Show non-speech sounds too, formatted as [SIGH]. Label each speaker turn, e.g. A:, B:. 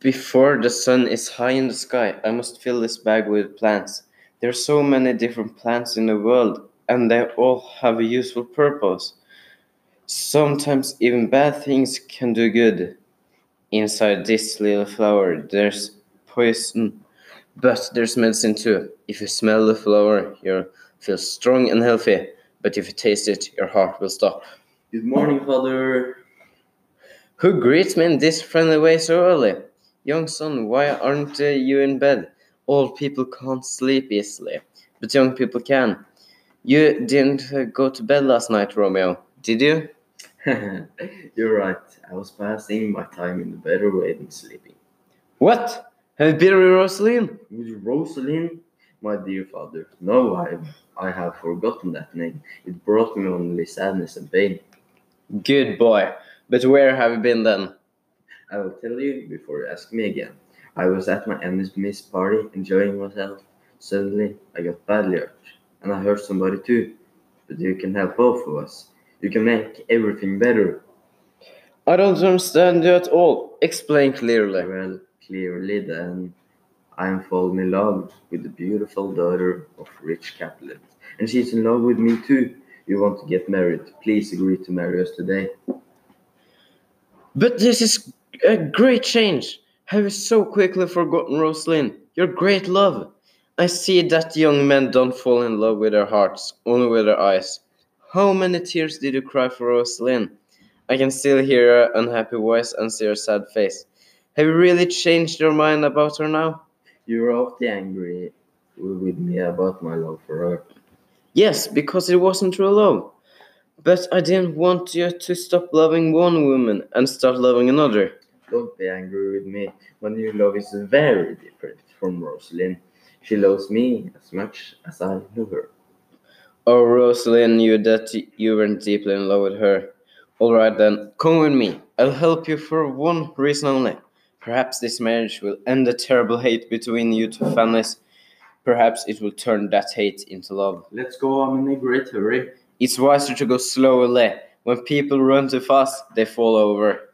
A: Before the sun is high in the sky, I must fill this bag with plants. There are so many different plants in the world, and they all have a useful purpose. Sometimes even bad things can do good. Inside this little flower, there's poison, but there's medicine too. If you smell the flower, you'll feel strong and healthy, but if you taste it, your heart will stop.
B: Good morning, Father.
A: Who greets me in this friendly way so early? Young son, why aren't you in bed? Old people can't sleep easily, but young people can. You didn't uh, go to bed last night, Romeo, did you? [LAUGHS]
B: You're right. I was passing my time in the better way than sleeping.
A: What? Have you been with Rosaline?
B: With Rosalind, my dear father. No, I, I have forgotten that name. It brought me only sadness and pain.
A: Good boy. But where have you been then?
B: I will tell you before you ask me again. I was at my Miss party enjoying myself. Suddenly, I got badly hurt, and I hurt somebody too. But you can help both of us. You can make everything better.
A: I don't understand you at all. Explain clearly.
B: Well, clearly then, I am falling in love with the beautiful daughter of rich Capulet, and she's in love with me too. You want to get married? Please agree to marry us today.
A: But this is a great change. Have you so quickly forgotten Rosalind? Your great love. I see that young men don't fall in love with their hearts, only with their eyes. How many tears did you cry for Rosalind? I can still hear her unhappy voice and see her sad face. Have you really changed your mind about her now?
B: You're awfully angry with me about my love for her.
A: Yes, because it wasn't true love. But I didn't want you to stop loving one woman and start loving another.
B: Don't be angry with me. My new love is very different from Rosalind. She loves me as much as I love her.
A: Oh, Rosalind knew that you weren't deeply in love with her. All right then, come with me. I'll help you for one reason only. Perhaps this marriage will end the terrible hate between you two families. Perhaps it will turn that hate into love.
B: Let's go. I'm in a great hurry.
A: It's wiser to go slowly. When people run too fast, they fall over.